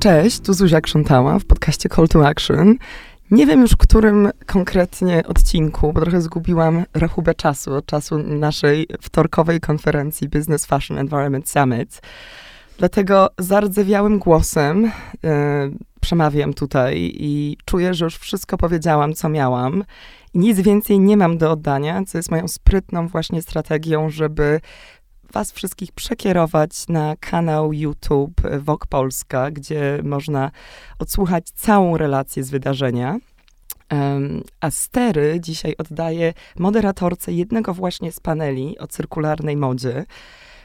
Cześć, tu Zuzia Krzątała w podcaście Call to Action. Nie wiem już, którym konkretnie odcinku, bo trochę zgubiłam rachubę czasu od czasu naszej wtorkowej konferencji Business Fashion Environment Summit. Dlatego zardzewiałym głosem e, przemawiam tutaj i czuję, że już wszystko powiedziałam, co miałam. I nic więcej nie mam do oddania, co jest moją sprytną właśnie strategią, żeby Was wszystkich przekierować na kanał YouTube Wok Polska, gdzie można odsłuchać całą relację z wydarzenia. A stery dzisiaj oddaję moderatorce jednego właśnie z paneli o cyrkularnej modzie,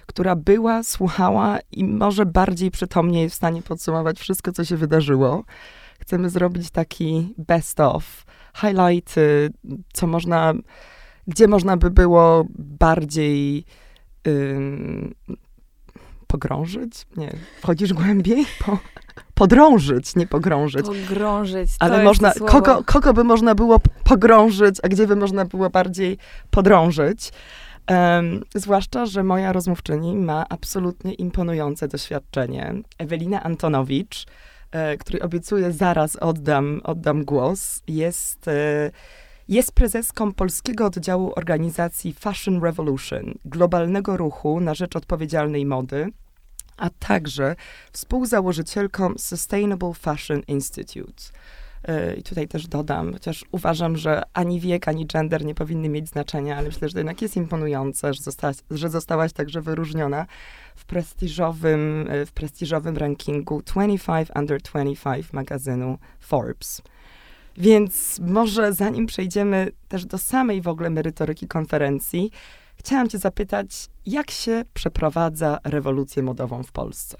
która była, słuchała i może bardziej przytomnie jest w stanie podsumować wszystko, co się wydarzyło. Chcemy zrobić taki best of, highlighty, co można, gdzie można by było bardziej pogrążyć? Nie. Wchodzisz głębiej? Po, podrążyć, nie pogrążyć. Pogrążyć. Ale można, kogo, kogo by można było pogrążyć, a gdzie by można było bardziej podrążyć? Um, zwłaszcza, że moja rozmówczyni ma absolutnie imponujące doświadczenie. Ewelina Antonowicz, e, której obiecuję zaraz oddam, oddam głos, jest e, jest prezeską polskiego oddziału organizacji Fashion Revolution, globalnego ruchu na rzecz odpowiedzialnej mody, a także współzałożycielką Sustainable Fashion Institute. I tutaj też dodam, chociaż uważam, że ani wiek, ani gender nie powinny mieć znaczenia, ale myślę, że to jednak jest imponujące, że zostałaś, że zostałaś także wyróżniona w prestiżowym, w prestiżowym rankingu 25 Under 25 magazynu Forbes. Więc może zanim przejdziemy też do samej w ogóle merytoryki konferencji, chciałam Cię zapytać, jak się przeprowadza rewolucję modową w Polsce?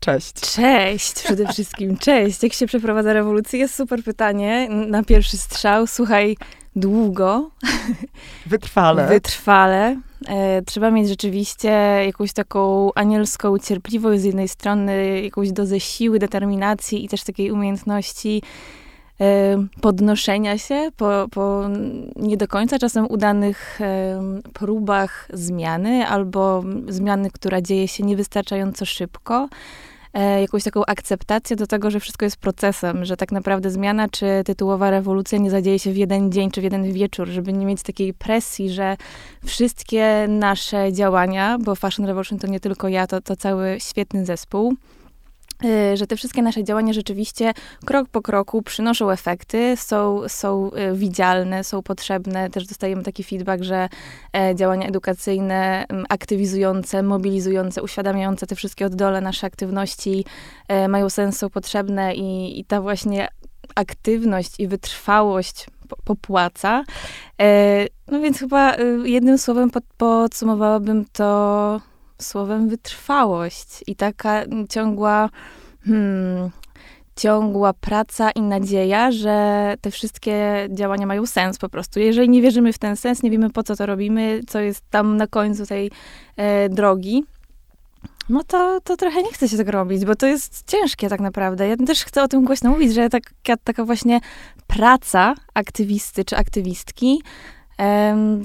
Cześć. Cześć, przede wszystkim cześć. Jak się przeprowadza rewolucja? Jest super pytanie. Na pierwszy strzał, słuchaj, długo. Wytrwale. Wytrwale. E, trzeba mieć rzeczywiście jakąś taką anielską cierpliwość z jednej strony, jakąś dozę siły, determinacji i też takiej umiejętności e, podnoszenia się po, po nie do końca czasem udanych e, próbach zmiany albo zmiany, która dzieje się niewystarczająco szybko jakąś taką akceptację do tego, że wszystko jest procesem, że tak naprawdę zmiana czy tytułowa rewolucja nie zadzieje się w jeden dzień czy w jeden wieczór, żeby nie mieć takiej presji, że wszystkie nasze działania, bo Fashion Revolution to nie tylko ja, to, to cały świetny zespół, że te wszystkie nasze działania rzeczywiście krok po kroku przynoszą efekty, są, są y, widzialne, są potrzebne. Też dostajemy taki feedback, że e, działania edukacyjne, aktywizujące, mobilizujące, uświadamiające te wszystkie oddole nasze aktywności e, mają sens, są potrzebne i, i ta właśnie aktywność i wytrwałość popłaca. E, no więc chyba y, jednym słowem podsumowałabym to słowem wytrwałość i taka ciągła, hmm, ciągła praca i nadzieja, że te wszystkie działania mają sens po prostu. Jeżeli nie wierzymy w ten sens, nie wiemy po co to robimy, co jest tam na końcu tej e, drogi, no to, to trochę nie chce się tego robić, bo to jest ciężkie tak naprawdę. Ja też chcę o tym głośno mówić, że taka, taka właśnie praca aktywisty czy aktywistki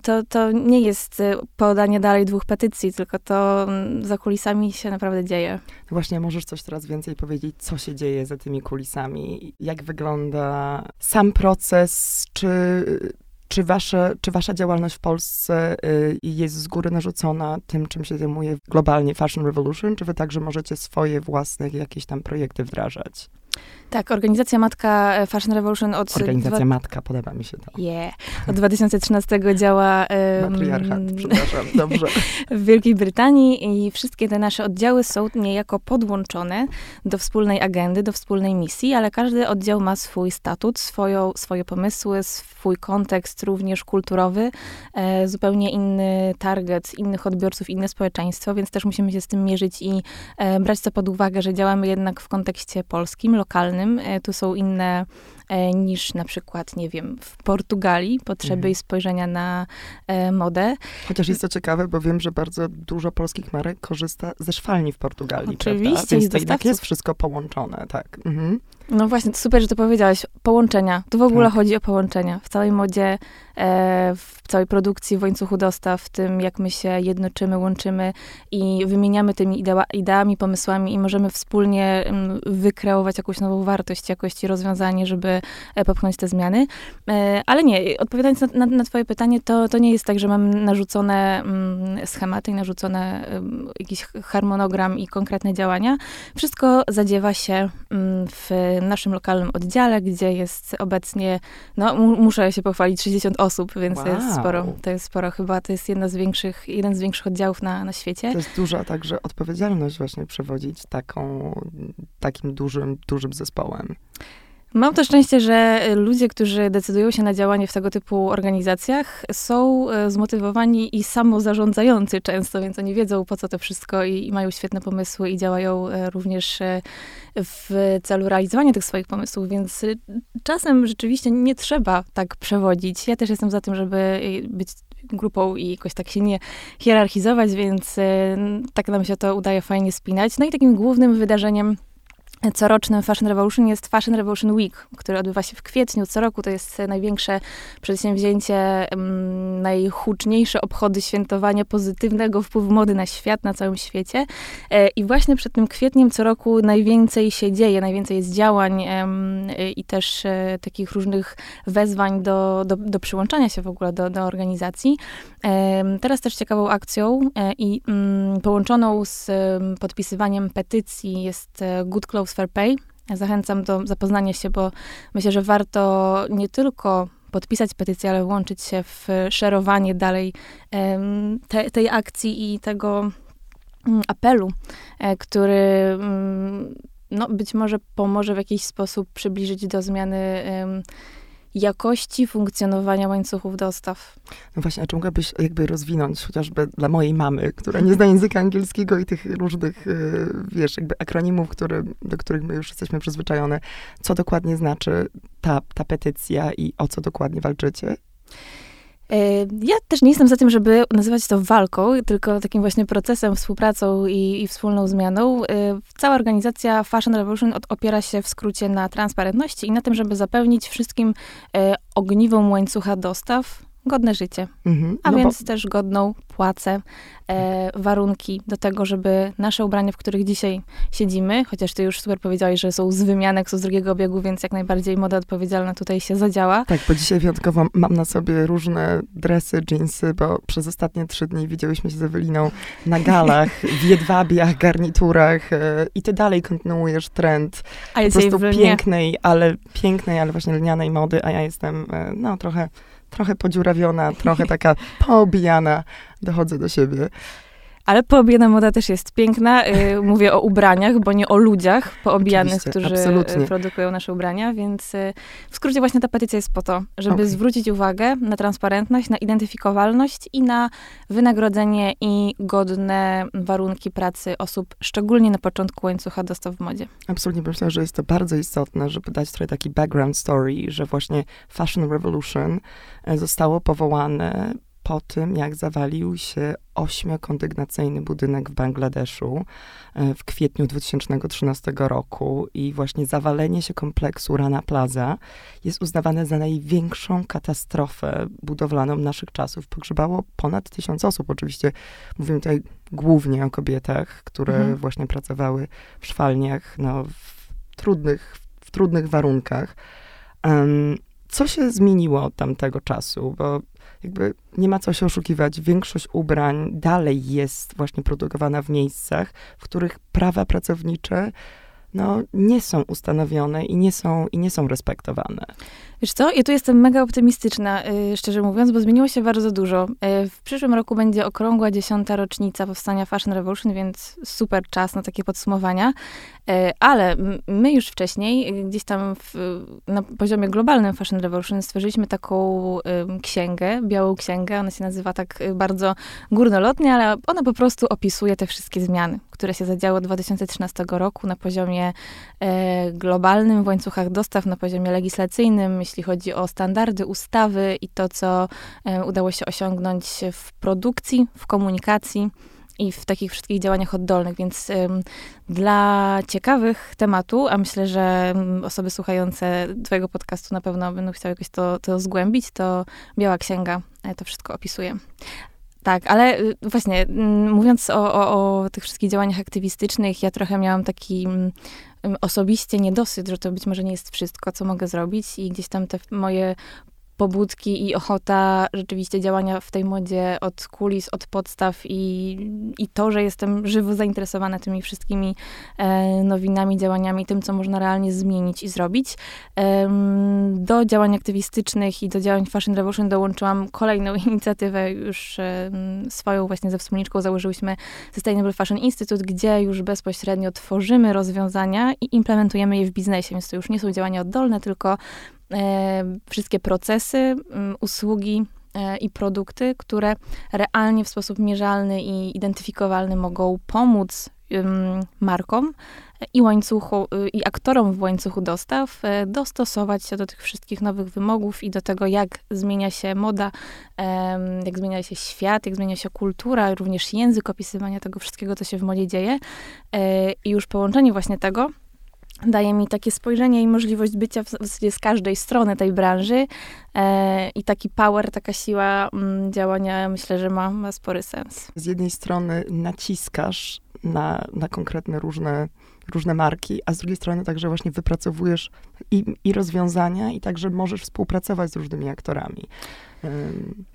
to, to nie jest y, podanie dalej dwóch petycji, tylko to mm, za kulisami się naprawdę dzieje. Właśnie, możesz coś teraz więcej powiedzieć, co się dzieje za tymi kulisami? Jak wygląda sam proces? Czy, czy, wasze, czy wasza działalność w Polsce y, jest z góry narzucona tym, czym się zajmuje globalnie Fashion Revolution? Czy wy także możecie swoje własne jakieś tam projekty wdrażać? Tak, organizacja Matka e, Fashion Revolution od... Organizacja dwa... Matka, podoba mi się to. Yeah. Od 2013 działa... Um, Matriarchat, przepraszam, dobrze. w Wielkiej Brytanii i wszystkie te nasze oddziały są niejako podłączone do wspólnej agendy, do wspólnej misji, ale każdy oddział ma swój statut, swoją, swoje pomysły, swój kontekst również kulturowy, e, zupełnie inny target, innych odbiorców, inne społeczeństwo, więc też musimy się z tym mierzyć i e, brać to pod uwagę, że działamy jednak w kontekście polskim, lokalnym. E, tu są inne niż na przykład, nie wiem, w Portugalii, potrzeby mhm. i spojrzenia na e, modę. Chociaż jest to ciekawe, bo wiem, że bardzo dużo polskich marek korzysta ze szwalni w Portugalii. Oczywiście. Prawda? Więc to jednak jest wszystko połączone, tak. Mhm. No właśnie, super, że to powiedziałaś. Połączenia. Tu w ogóle tak. chodzi o połączenia. W całej modzie, e, w całej produkcji, w łańcuchu dostaw, w tym, jak my się jednoczymy, łączymy i wymieniamy tymi idea, ideami, pomysłami i możemy wspólnie m, mm, wykreować jakąś nową wartość, jakość i rozwiązanie, żeby e, popchnąć te zmiany. E, ale nie, odpowiadając na, na, na, twoje pytanie, to, to nie jest tak, że mam narzucone mm, schematy i narzucone jakiś harmonogram i konkretne działania. Wszystko zadziewa się mm, w naszym lokalnym oddziale, gdzie jest obecnie, no muszę się pochwalić, 60 osób, więc wow. to jest sporo. To jest sporo chyba, to jest jedna z większych, jeden z większych oddziałów na, na świecie. To jest duża także odpowiedzialność właśnie przewodzić taką, takim dużym, dużym zespołem. Mam to szczęście, że ludzie, którzy decydują się na działanie w tego typu organizacjach, są e, zmotywowani i samozarządzający często, więc oni wiedzą po co to wszystko i, i mają świetne pomysły i działają e, również e, w celu realizowania tych swoich pomysłów, więc czasem rzeczywiście nie trzeba tak przewodzić. Ja też jestem za tym, żeby być grupą i jakoś tak się nie hierarchizować, więc tak nam się to udaje fajnie spinać. No i takim głównym wydarzeniem corocznym Fashion Revolution jest Fashion Revolution Week, który odbywa się w kwietniu. Co roku to jest największe przedsięwzięcie, najhuczniejsze obchody świętowania pozytywnego wpływu mody na świat, na całym świecie. E, I właśnie przed tym kwietniem co roku najwięcej się dzieje, najwięcej jest działań i też e, takich różnych wezwań do, do, do przyłączania się w ogóle do, do organizacji. Teraz też ciekawą akcją e, i mm, połączoną z podpisywaniem petycji jest Good Clothes Fair Pay. Zachęcam do zapoznania się, bo myślę, że warto nie tylko podpisać petycję, ale włączyć się w szerowanie dalej te, tej akcji i tego mm, apelu, e, który mm, no, być może pomoże w jakiś sposób przybliżyć do zmiany jakości funkcjonowania łańcuchów dostaw. No właśnie, a czy mogłabyś jakby rozwinąć chociażby dla mojej mamy, która nie zna języka angielskiego i tych różnych, y, wiesz, jakby akronimów, do których my już jesteśmy przyzwyczajone, co dokładnie znaczy ta, ta petycja i o co dokładnie walczycie? E, ja też nie jestem za tym, żeby nazywać to walką, tylko takim właśnie procesem, współpracą i, i wspólną zmianą. E, cała organizacja Fashion Revolution opiera się w skrócie na transparentności i na tym, żeby zapewnić wszystkim e, ogniwom łańcucha dostaw godne życie, mhm, a no więc bo... też godną płacę, e, warunki do tego, żeby nasze ubrania, w których dzisiaj siedzimy, chociaż ty już super powiedziałeś, że są z wymianek, są z drugiego obiegu, więc jak najbardziej moda odpowiedzialna tutaj się zadziała. Tak, bo dzisiaj wyjątkowo mam na sobie różne dresy, jeansy, bo przez ostatnie trzy dni widziałyśmy się z Eweliną na galach, w jedwabiach, garniturach e, i ty dalej kontynuujesz trend a po prostu pięknej, ale pięknej, ale właśnie lnianej mody, a ja jestem, e, no trochę trochę podziurawiona, trochę taka poobijana, dochodzę do siebie. Ale poobijana moda też jest piękna. Y, mówię o ubraniach, bo nie o ludziach poobijanych, Oczywiście, którzy absolutnie. produkują nasze ubrania, więc y, w skrócie właśnie ta petycja jest po to, żeby okay. zwrócić uwagę na transparentność, na identyfikowalność i na wynagrodzenie i godne warunki pracy osób, szczególnie na początku łańcucha dostaw w modzie. Absolutnie myślę, że jest to bardzo istotne, żeby dać trochę taki background story, że właśnie Fashion Revolution e, zostało powołane po tym, jak zawalił się ośmiokondygnacyjny budynek w Bangladeszu e, w kwietniu 2013 roku i właśnie zawalenie się kompleksu Rana Plaza jest uznawane za największą katastrofę budowlaną naszych czasów. Pogrzebało ponad tysiąc osób. Oczywiście mówimy tutaj głównie o kobietach, które mhm. właśnie pracowały w szwalniach, no, w trudnych, w trudnych warunkach. Um, co się zmieniło od tamtego czasu? Bo jakby nie ma co się oszukiwać. Większość ubrań dalej jest właśnie produkowana w miejscach, w których prawa pracownicze no, nie są ustanowione i nie są, i nie są respektowane. Wiesz co, ja tu jestem mega optymistyczna, yy, szczerze mówiąc, bo zmieniło się bardzo dużo. Yy, w przyszłym roku będzie okrągła dziesiąta rocznica powstania Fashion Revolution, więc super czas na takie podsumowania. Yy, ale my już wcześniej, gdzieś tam w, na poziomie globalnym Fashion Revolution stworzyliśmy taką księgę, białą księgę. Ona się nazywa tak y, bardzo górnolotnie, ale ona po prostu opisuje te wszystkie zmiany, które się zadziało od 2013 roku na poziomie globalnym, w łańcuchach dostaw, na poziomie legislacyjnym, jeśli chodzi o standardy, ustawy i to, co e, udało się osiągnąć w produkcji, w komunikacji i w takich wszystkich działaniach oddolnych, więc dla ciekawych tematu, a myślę, że osoby słuchające twojego podcastu na pewno będą chciały jakoś to, to zgłębić, to Biała Księga e, to wszystko opisuje. Tak, ale y, właśnie mówiąc o, o, o tych wszystkich działaniach aktywistycznych, ja trochę miałam taki osobiście niedosyt, że to być może nie jest wszystko, co mogę zrobić i gdzieś tam te moje pobudki i ochota rzeczywiście działania w tej modzie od kulis, od podstaw i, i to, że jestem żywo zainteresowana tymi wszystkimi e, nowinami, działaniami, tym, co można realnie zmienić i zrobić. E, do działań aktywistycznych i do działań Fashion Revolution dołączyłam kolejną inicjatywę, już e, swoją właśnie ze wspólniczką założyłyśmy Sustainable Fashion Institute, gdzie już bezpośrednio tworzymy rozwiązania i implementujemy je w biznesie, więc to już nie są działania oddolne, tylko wszystkie procesy, usługi e, i produkty, które realnie w sposób mierzalny i identyfikowalny mogą pomóc markom i łańcuchu, y, i aktorom w łańcuchu dostaw e, dostosować się do tych wszystkich nowych wymogów i do tego, jak zmienia się moda, jak zmienia się świat, jak zmienia się kultura, również język opisywania tego wszystkiego, co się w modzie dzieje. I już połączenie właśnie tego daje mi takie spojrzenie i możliwość bycia w zasadzie z każdej strony tej branży e, i taki power, taka siła m, mm, działania myślę, że ma, ma spory sens. Z jednej strony naciskasz na, na konkretne różne, różne marki, a z drugiej strony także właśnie wypracowujesz i, i rozwiązania i także możesz współpracować z różnymi aktorami.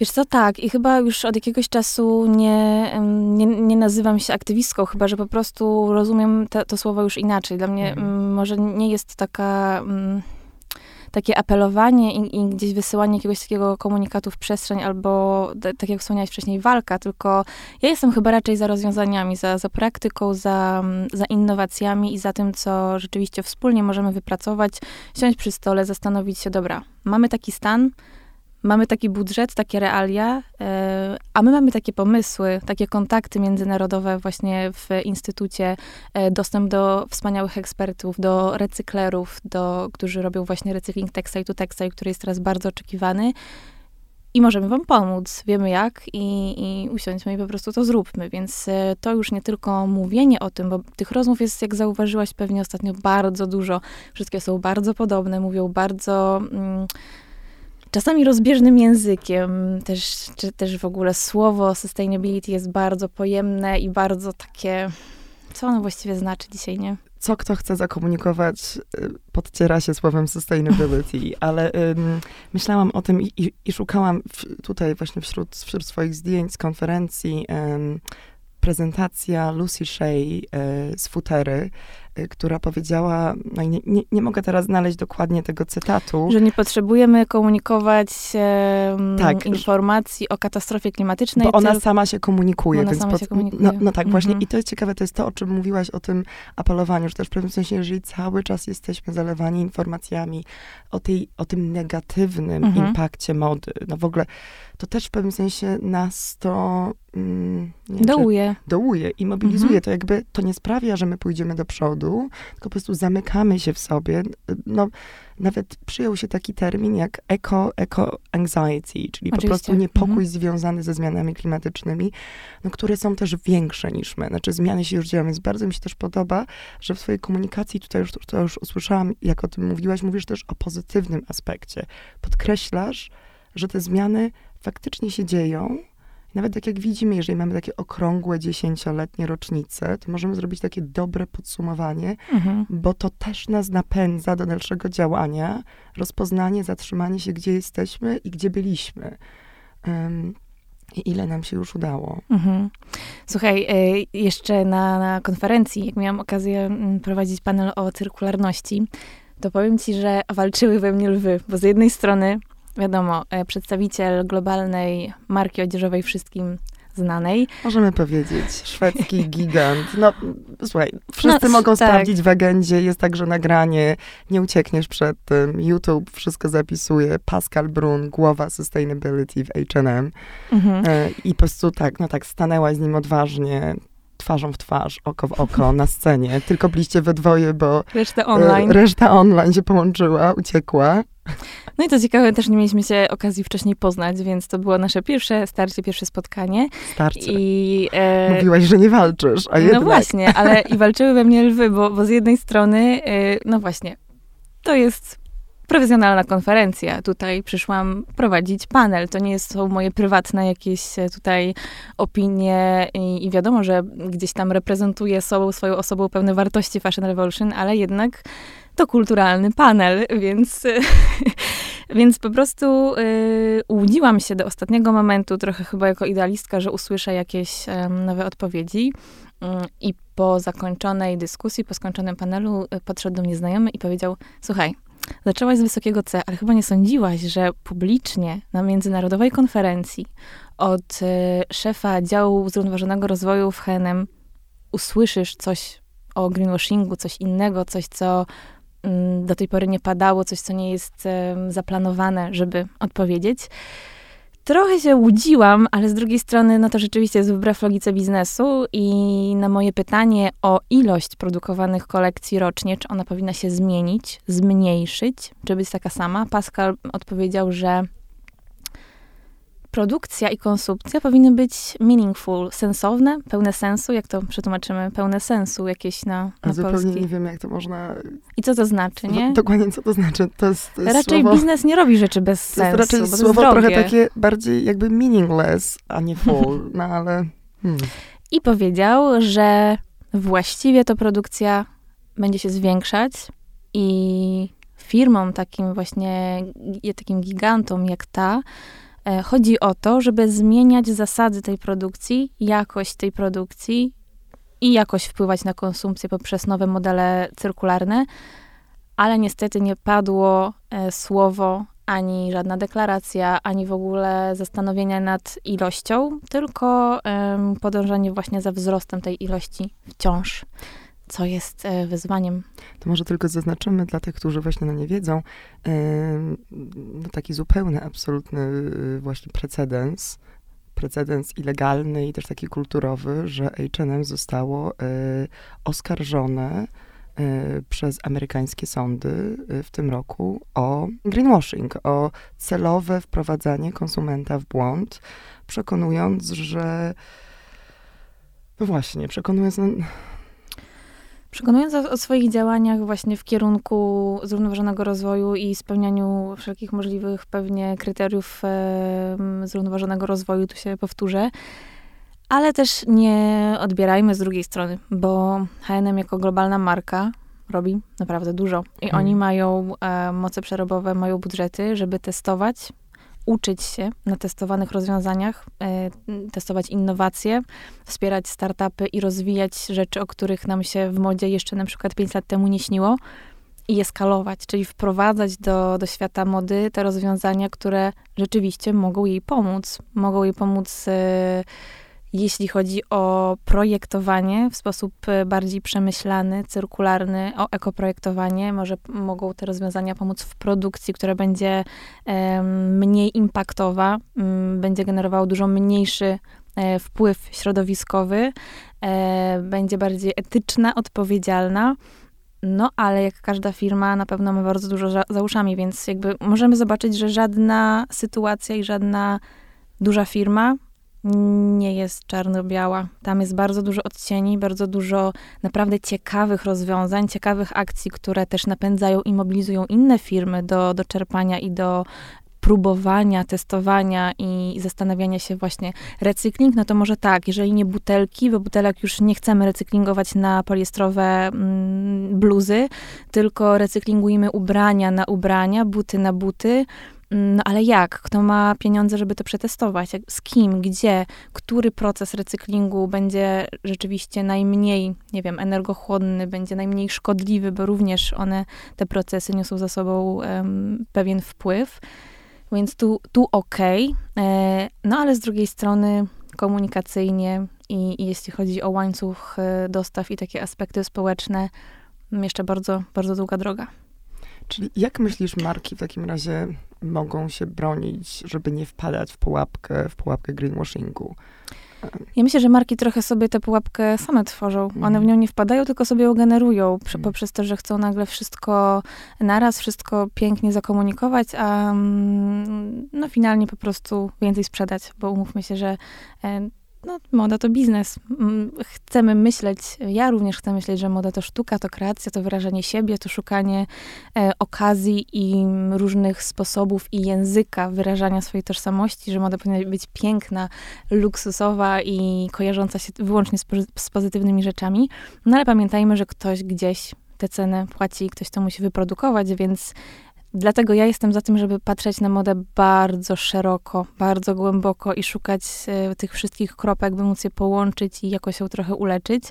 Wiesz co, tak. I chyba już od jakiegoś czasu nie, nie, nie nazywam się aktywistką, chyba że po prostu rozumiem te, to słowo już inaczej. Dla mnie mhm. może nie jest taka takie apelowanie i, i, gdzieś wysyłanie jakiegoś takiego komunikatu w przestrzeń, albo tak jak wspomniałeś wcześniej, walka, tylko ja jestem chyba raczej za rozwiązaniami, za, za praktyką, za, za innowacjami i za tym, co rzeczywiście wspólnie możemy wypracować, siąść przy stole, zastanowić się, dobra, mamy taki stan, mamy taki budżet, takie realia, e, a my mamy takie pomysły, takie kontakty międzynarodowe właśnie w instytucie, e, dostęp do wspaniałych ekspertów, do recyklerów, do, którzy robią właśnie recykling textile to textile, który jest teraz bardzo oczekiwany. I możemy wam pomóc, wiemy jak i, i usiądźmy i po prostu to zróbmy. Więc e, to już nie tylko mówienie o tym, bo tych rozmów jest, jak zauważyłaś pewnie ostatnio, bardzo dużo. Wszystkie są bardzo podobne, mówią bardzo... Mm, czasami rozbieżnym językiem. Też, czy też w ogóle słowo sustainability jest bardzo pojemne i bardzo takie, co ono właściwie znaczy dzisiaj, nie? Co kto chce zakomunikować, y, podciera się słowem sustainability, ale ym, myślałam o tym i, i, i szukałam w, tutaj właśnie wśród, wśród swoich zdjęć z konferencji ym, prezentacja Lucy Shea y, z Futery, która powiedziała, no i nie, nie, nie, mogę teraz znaleźć dokładnie tego cytatu. Że nie potrzebujemy komunikować tak, informacji o katastrofie klimatycznej. Bo ona sama się komunikuje. Ona więc sama pod, się komunikuje. No, no tak, mhm. właśnie. I to jest ciekawe, to jest to, o czym mówiłaś, o tym apelowaniu, że też w pewnym sensie, jeżeli cały czas jesteśmy zalewani informacjami o, tej, o tym negatywnym mhm. impakcie mody, no w ogóle to też w pewnym sensie nas to mm, dołuje. dołuje i mobilizuje. Mhm. To jakby to nie sprawia, że my pójdziemy do przodu, tylko po prostu zamykamy się w sobie. No, nawet przyjął się taki termin jak eco, eco anxiety, czyli Oczywiście. po prostu niepokój mhm. związany ze zmianami klimatycznymi, no, które są też większe niż my. Znaczy zmiany się już dzieją, więc bardzo mi się też podoba, że w swojej komunikacji, tutaj już, to już usłyszałam, jak o tym mówiłaś, mówisz też o pozytywnym aspekcie. Podkreślasz, że te zmiany faktycznie się dzieją. Nawet tak jak widzimy, jeżeli mamy takie okrągłe dziesięcioletnie rocznice, to możemy zrobić takie dobre podsumowanie, mhm. bo to też nas napędza do dalszego działania, rozpoznanie, zatrzymanie się, gdzie jesteśmy i gdzie byliśmy. Um, i ile nam się już udało. Mhm. Słuchaj, y, jeszcze na, na konferencji, jak miałam okazję mm, prowadzić panel o cyrkularności, to powiem ci, że walczyły we mnie lwy, bo z jednej strony wiadomo, e, przedstawiciel globalnej marki odzieżowej wszystkim znanej. Możemy powiedzieć, szwedzki gigant. No, słuchaj, wszyscy no, mogą tak. sprawdzić w agendzie, jest także nagranie, nie uciekniesz przed tym. YouTube wszystko zapisuje. Pascal Brun, głowa sustainability w H&M. Mhm. I po prostu tak, no tak, stanęłaś z nim odważnie, twarzą w twarz, oko w oko na scenie, tylko byliście we dwoje, bo Reszta e, online. reszta online się połączyła, uciekła. No i to ciekawe, też nie mieliśmy się okazji wcześniej poznać, więc to było nasze pierwsze starcie, pierwsze spotkanie. Starcie. I, e, Mówiłaś, że nie walczysz, a no jednak... właśnie, ale i walczyły we mnie lwy, bo, bo z jednej strony, e, no właśnie, to jest profesjonalna konferencja. Tutaj przyszłam prowadzić panel. To nie są moje prywatne jakieś e, tutaj opinie i, i wiadomo, że gdzieś tam reprezentuję sobą, swoją osobą pewne wartości Fashion Revolution, ale jednak to kulturalny panel, więc, więc po prostu y, łudziłam się do ostatniego momentu, trochę chyba jako idealistka, że usłyszę jakieś nowe odpowiedzi. Mm, I po zakończonej dyskusji, po skończonym panelu, y, podszedł do mnie znajomy i powiedział: Słuchaj, zaczęłaś z wysokiego C, ale chyba nie sądziłaś, że publicznie na międzynarodowej konferencji od y, szefa działu zrównoważonego rozwoju w HNM usłyszysz coś o greenwashingu, coś innego, coś, co do tej pory nie padało, coś, co nie jest zaplanowane, żeby odpowiedzieć. Trochę się łudziłam, ale z drugiej strony, no to rzeczywiście jest wbrew logice biznesu i na moje pytanie o ilość produkowanych kolekcji rocznie, czy ona powinna się zmienić, zmniejszyć, czy być taka sama, Pascal odpowiedział, że produkcja i konsumpcja powinny być meaningful, sensowne, pełne sensu, jak to przetłumaczymy, pełne sensu jakieś na, A na zupełnie polski. nie wiem, jak to można... I co to znaczy, nie? Dokładnie, co to znaczy. To jest, to jest Raczej słowo... biznes nie robi rzeczy bez To sensu, raczej bo to słowo trochę takie bardziej jakby meaningless, a nie full, no ale... Hmm. I powiedział, że właściwie to produkcja będzie się zwiększać i firmom takim właśnie, takim gigantom jak ta, chodzi o to, żeby zmieniać zasady tej produkcji, jakość tej produkcji i jakoś wpływać na konsumpcję poprzez nowe modele cyrkularne, ale niestety nie padło e, słowo ani żadna deklaracja, ani w ogóle zastanowienia nad ilością, tylko podążanie właśnie za wzrostem tej ilości wciąż, co jest e, wyzwaniem. To może tylko zaznaczymy dla tych, którzy właśnie no nie wiedzą, em, no taki zupełny, absolutny y, właśnie precedens, precedens i legalny i też taki kulturowy, że H&M zostało oskarżone przez amerykańskie sądy w tym roku o greenwashing, o celowe wprowadzanie konsumenta w błąd, przekonując, że no właśnie, przekonując, no, Przekonując o, o swoich działaniach właśnie w kierunku zrównoważonego rozwoju i spełnianiu wszelkich możliwych pewnie kryteriów em, zrównoważonego rozwoju, tu się powtórzę, ale też nie odbierajmy z drugiej strony, bo H&M jako globalna marka robi naprawdę dużo i Mhm. oni mają e, moce przerobowe, mają budżety, żeby testować, uczyć się na testowanych rozwiązaniach, e, testować innowacje, wspierać startupy i rozwijać rzeczy, o których nam się w modzie jeszcze na przykład 5 lat temu nie śniło i je skalować, czyli wprowadzać do, do świata mody te rozwiązania, które rzeczywiście mogą jej pomóc. Mogą jej pomóc, e, jeśli chodzi o projektowanie w sposób e, bardziej przemyślany, cyrkularny, o ekoprojektowanie. Może mogą te rozwiązania pomóc w produkcji, która będzie mniej impaktowa, będzie generowało dużo mniejszy e, wpływ środowiskowy, e, będzie bardziej etyczna, odpowiedzialna. No, ale jak każda firma, na pewno ma bardzo dużo za, za uszami, więc jakby możemy zobaczyć, że żadna sytuacja i żadna duża firma nie jest czarno-biała. Tam jest bardzo dużo odcieni, bardzo dużo naprawdę ciekawych rozwiązań, ciekawych akcji, które też napędzają i mobilizują inne firmy do, do czerpania i do próbowania, testowania i zastanawiania się właśnie. Recykling, no to może tak, jeżeli nie butelki, bo butelek już nie chcemy recyklingować na poliestrowe mm, bluzy, tylko recyklingujemy ubrania na ubrania, buty na buty. No ale jak? Kto ma pieniądze, żeby to przetestować? Z kim? Gdzie? Który proces recyklingu będzie rzeczywiście najmniej, nie wiem, energochłonny, będzie najmniej szkodliwy, bo również one, te procesy niosą za sobą em, pewien wpływ. Więc tu, tu okej. E, No ale z drugiej strony komunikacyjnie i, i jeśli chodzi o łańcuch e, dostaw i takie aspekty społeczne, jeszcze bardzo, bardzo długa droga. Czyli jak myślisz, marki w takim razie mogą się bronić, żeby nie wpadać w pułapkę, w pułapkę greenwashingu? Ja myślę, że marki trochę sobie tę pułapkę same tworzą. One Mhm. w nią nie wpadają, tylko sobie ją generują przy, Mhm. poprzez to, że chcą nagle wszystko naraz, wszystko pięknie zakomunikować, a mm, no finalnie po prostu więcej sprzedać, bo umówmy się, że e, no, moda to biznes. Mm, Chcemy myśleć, ja również chcę myśleć, że moda to sztuka, to kreacja, to wyrażanie siebie, to szukanie e, okazji i różnych sposobów i języka wyrażania swojej tożsamości, że moda powinna być piękna, luksusowa i kojarząca się wyłącznie z, z pozytywnymi rzeczami. No ale pamiętajmy, że ktoś gdzieś te ceny płaci, ktoś to musi wyprodukować, więc dlatego ja jestem za tym, żeby patrzeć na modę bardzo szeroko, bardzo głęboko i szukać e, tych wszystkich kropek, by móc je połączyć i jakoś ją trochę uleczyć.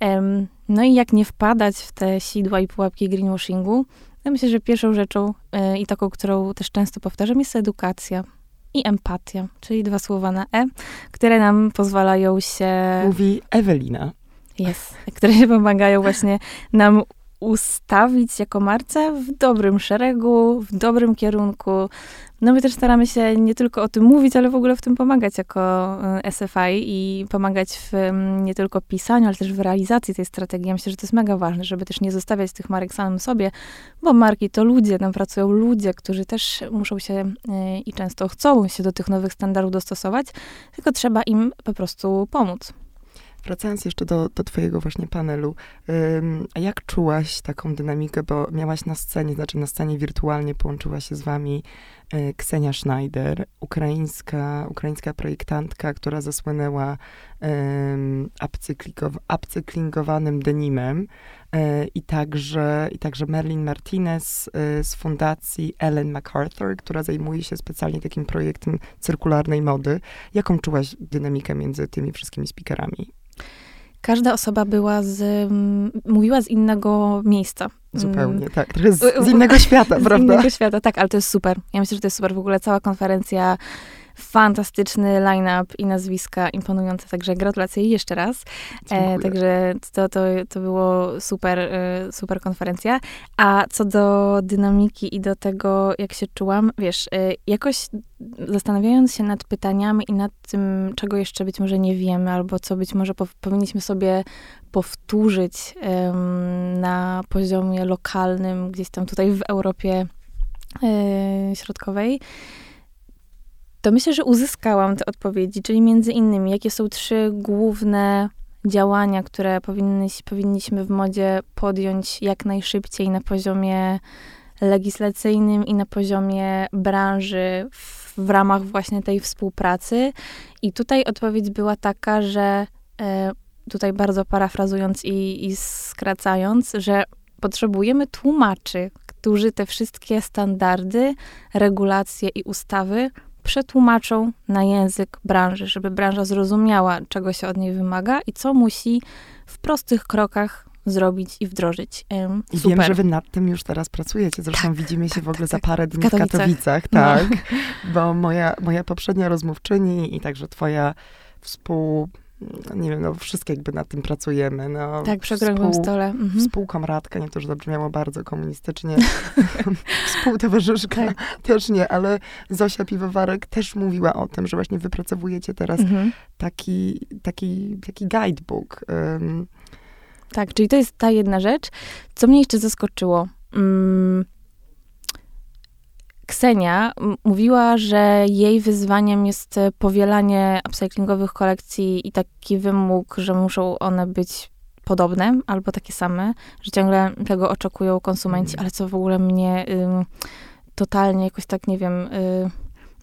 Em, no i jak nie wpadać w te sidła i pułapki greenwashingu, ja myślę, że pierwszą rzeczą e, i taką, którą też często powtarzam, jest edukacja i empatia, czyli dwa słowa na E, które nam pozwalają się Mówi Ewelina. jest, które się pomagają właśnie nam ustawić jako marce w dobrym szeregu, w dobrym kierunku. No my też staramy się nie tylko o tym mówić, ale w ogóle w tym pomagać jako e, SFI i pomagać w mm, nie tylko pisaniu, ale też w realizacji tej strategii. Ja myślę, że to jest mega ważne, żeby też nie zostawiać tych marek samym sobie, bo marki to ludzie, tam pracują ludzie, którzy też muszą się e, i często chcą się do tych nowych standardów dostosować, tylko trzeba im po prostu pomóc. Wracając jeszcze do, do twojego właśnie panelu, a jak czułaś taką dynamikę, bo miałaś na scenie, znaczy na scenie wirtualnie połączyła się z wami y, Ksenia Schneider, ukraińska, ukraińska projektantka, która zasłynęła ym, upcyklingowanym denimem y, i także, i także Merlin Martinez y, z fundacji Ellen MacArthur, która zajmuje się specjalnie takim projektem cyrkularnej mody. Jaką czułaś dynamikę między tymi wszystkimi speakerami? Każda osoba była z, mm, mówiła z innego miejsca. Zupełnie, Mm, tak. Trochę z, z innego świata, z prawda? innego świata, tak, ale to jest super. Ja myślę, że to jest super. W ogóle cała konferencja, fantastyczny line-up i nazwiska imponujące, także gratulacje jeszcze raz. E, także to, to, to było super, e, super konferencja. A co do dynamiki i do tego, jak się czułam, wiesz, e, jakoś zastanawiając się nad pytaniami i nad tym, czego jeszcze być może nie wiemy, albo co być może pow- powinniśmy sobie powtórzyć na poziomie lokalnym, gdzieś tam tutaj w Europie e, Środkowej, to myślę, że uzyskałam te odpowiedzi, czyli między innymi, jakie są trzy główne działania, które powinniśmy w modzie podjąć jak najszybciej na poziomie legislacyjnym i na poziomie branży w, w ramach właśnie tej współpracy. I tutaj odpowiedź była taka, że e, tutaj bardzo parafrazując i, i skracając, że potrzebujemy tłumaczy, którzy te wszystkie standardy, regulacje i ustawy przetłumaczą na język branży, żeby branża zrozumiała, czego się od niej wymaga i co musi w prostych krokach zrobić i wdrożyć. Ym, I super. wiem, że wy nad tym już teraz pracujecie. Zresztą widzimy się tak, w ogóle tak, za tak. parę dni w Katowicach. Katowicach. No. tak. Bo moja, moja poprzednia rozmówczyni i także twoja współ... Nie wiem, no wszystkie jakby nad tym pracujemy. No, tak, przy okrągłym współ- stole. Mhm. Współkomradka, nie to, że zabrzmiało bardzo komunistycznie. Współtowarzyszka Tak. też nie, ale Zosia Piwowarek też mówiła o tym, że właśnie wypracowujecie teraz Mhm. taki, taki, taki guidebook. Um, Tak, czyli to jest ta jedna rzecz. Co mnie jeszcze zaskoczyło? Mm, Ksenia mówiła, że jej wyzwaniem jest e, powielanie upcyklingowych kolekcji i taki wymóg, że muszą one być podobne albo takie same, że ciągle tego oczekują konsumenci, Mhm. ale co w ogóle mnie ym, totalnie jakoś tak, nie wiem, y,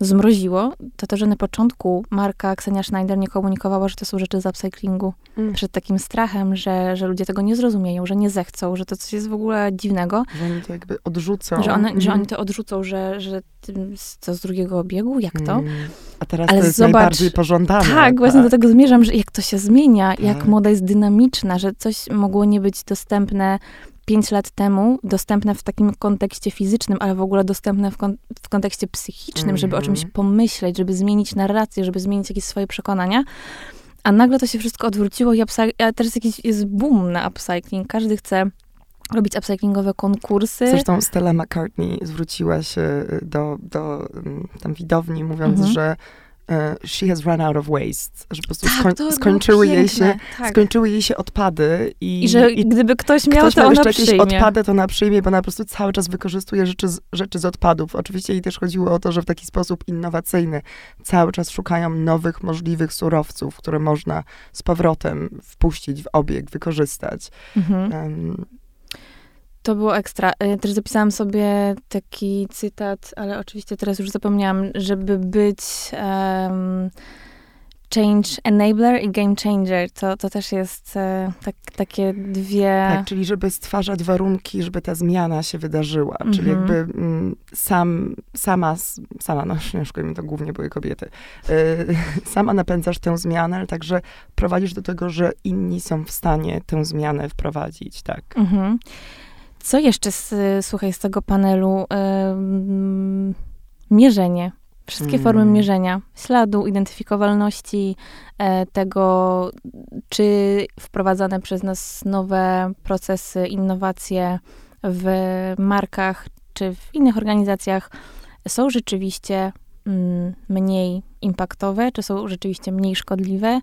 zmroziło, to to, że na początku marka Ksenia Schneider nie komunikowała, że to są rzeczy z upcyklingu Mm. przed takim strachem, że, że ludzie tego nie zrozumieją, że nie zechcą, że to coś jest w ogóle dziwnego, że oni to jakby odrzucą. że, one, że Mhm. oni to odrzucą, że, że to z drugiego obiegu, jak to? Mm. A teraz Ale to jest zobacz- najbardziej pożądane. Tak, właśnie do tego zmierzam, że jak to się zmienia, jak Tak. moda jest dynamiczna, że coś mogło nie być dostępne pięć lat temu, dostępne w takim kontekście fizycznym, ale w ogóle dostępne w, kon- w kontekście psychicznym, żeby o Mhm. czymś pomyśleć, żeby zmienić narrację, żeby zmienić jakieś swoje przekonania. A nagle to się wszystko odwróciło i teraz jakiś jest boom na upcycling. Każdy chce robić upcyklingowe konkursy. Zresztą Stella McCartney zwróciła się do, do mm, tam widowni, mówiąc, Mhm. że e, she has run out of waste, że po prostu Tak, skoń, skończyły, jej się, tak. skończyły jej się odpady i, I że gdyby ktoś miał, ktoś to miał ona jakieś przyjmie. odpady, to ona przyjmie, bo ona po prostu cały czas wykorzystuje rzeczy z, rzeczy z odpadów. Oczywiście jej też chodziło o to, że w taki sposób innowacyjny cały czas szukają nowych, możliwych surowców, które można z powrotem wpuścić w obieg, wykorzystać. Mhm. Em, To było ekstra. Y, Też zapisałam sobie taki cytat, ale oczywiście teraz już zapomniałam, żeby być em, change enabler i game changer. To, to też jest e, tak, takie dwie... Tak, czyli żeby stwarzać warunki, żeby ta zmiana się wydarzyła. Czyli Mhm. jakby mm, sam, sama, sama, no ciężko mi to głównie były kobiety, y, sama napędzasz tę zmianę, ale także prowadzisz do tego, że inni są w stanie tę zmianę wprowadzić, tak. Mhm. Co jeszcze, z, słuchaj, z tego panelu? Ym, mierzenie. Wszystkie Mm. formy mierzenia. Śladu, identyfikowalności, e, tego, czy wprowadzane przez nas nowe procesy, innowacje w markach, czy w innych organizacjach są rzeczywiście mm, mniej impaktowe, czy są rzeczywiście mniej szkodliwe.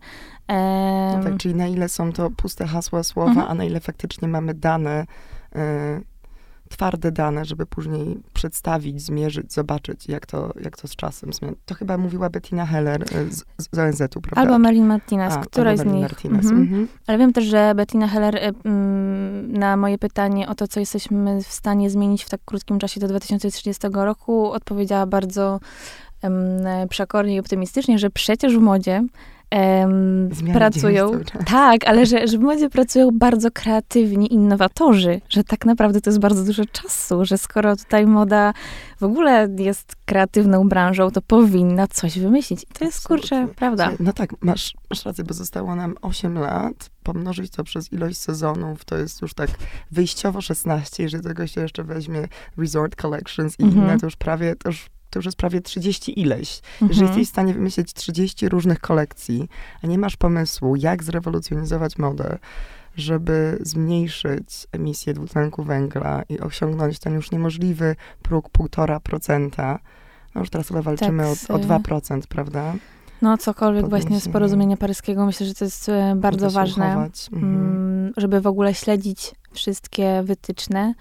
No Em, tak, czyli na ile są to puste hasła, słowa, Mhm. a na ile faktycznie mamy dane, twarde dane, żeby później przedstawić, zmierzyć, zobaczyć, jak to, jak to z czasem zmienia. To chyba mówiła Bettina Heller y, z, z ONZ-u, prawda? Albo Merlin Martinez, A, któraś albo z nich. Martinez. Mhm. Mhm. Ale wiem też, że Bettina Heller mm, na moje pytanie o to, co jesteśmy w stanie zmienić w tak krótkim czasie do 2030 roku, odpowiedziała bardzo przekornie i optymistycznie, że przecież w modzie em, pracują. Tak, ale że, że w modzie pracują bardzo kreatywni innowatorzy, że tak naprawdę to jest bardzo dużo czasu, że skoro tutaj moda w ogóle jest kreatywną branżą, to powinna coś wymyślić. I to jest, kurczę, Absolutnie. prawda. Słuchaj, No tak, masz, masz rację, bo zostało nam 8 lat. Pomnożyć to przez ilość sezonów, to jest już tak wyjściowo 16. Jeżeli tego się jeszcze weźmie Resort Collections i Mhm. inne, to już prawie, to już, to już jest prawie 30 ileś. Jeżeli Mhm. jesteś w stanie wymyślić 30 różnych kolekcji, a nie masz pomysłu, jak zrewolucjonizować modę, żeby zmniejszyć emisję dwutlenku węgla i osiągnąć ten już niemożliwy próg 1,5%, no już teraz chyba walczymy Tak, o, o 2%, prawda? No, cokolwiek właśnie z Powinniśmy- porozumienia paryskiego, myślę, że to jest e, bardzo ważne, uchować. Mhm. mm, żeby w ogóle śledzić wszystkie wytyczne,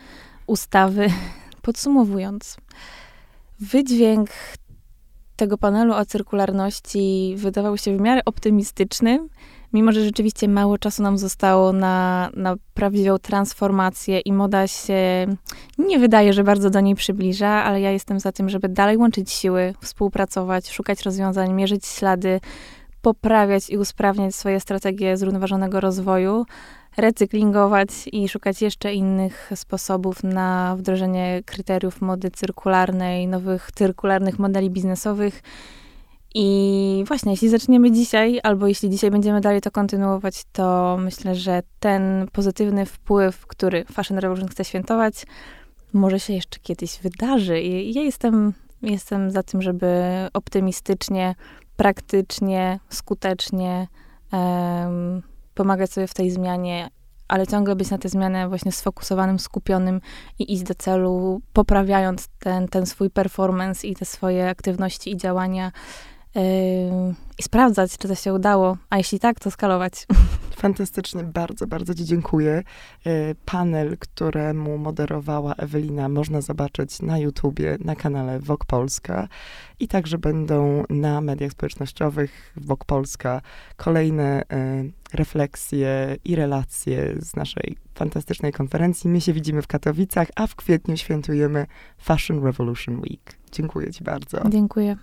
ustawy. Podsumowując, wydźwięk tego panelu o cyrkularności wydawał się w miarę optymistyczny, mimo że rzeczywiście mało czasu nam zostało na, na prawdziwą transformację i moda się nie wydaje, że bardzo do niej przybliża, ale ja jestem za tym, żeby dalej łączyć siły, współpracować, szukać rozwiązań, mierzyć ślady, poprawiać i usprawniać swoje strategie zrównoważonego rozwoju, recyklingować i szukać jeszcze innych sposobów na wdrożenie kryteriów mody cyrkularnej, nowych cyrkularnych modeli biznesowych. I właśnie, jeśli zaczniemy dzisiaj, albo jeśli dzisiaj będziemy dalej to kontynuować, to myślę, że ten pozytywny wpływ, który Fashion Revolution chce świętować, może się jeszcze kiedyś wydarzy. I ja jestem, jestem za tym, żeby optymistycznie, praktycznie, skutecznie em, pomagać sobie w tej zmianie, ale ciągle być na tę zmianę właśnie sfokusowanym, skupionym i iść do celu, poprawiając ten, ten swój performance i te swoje aktywności i działania ym, i sprawdzać, czy to się udało, a jeśli tak, to skalować. Fantastycznie, bardzo, bardzo Ci dziękuję. E, Panel, któremu moderowała Ewelina, można zobaczyć na YouTubie, na kanale Wok Polska i także będą na mediach społecznościowych Wok Polska kolejne e, refleksje i relacje z naszej fantastycznej konferencji. My się widzimy w Katowicach, a w kwietniu świętujemy Fashion Revolution Week. Dziękuję Ci bardzo. Dziękuję.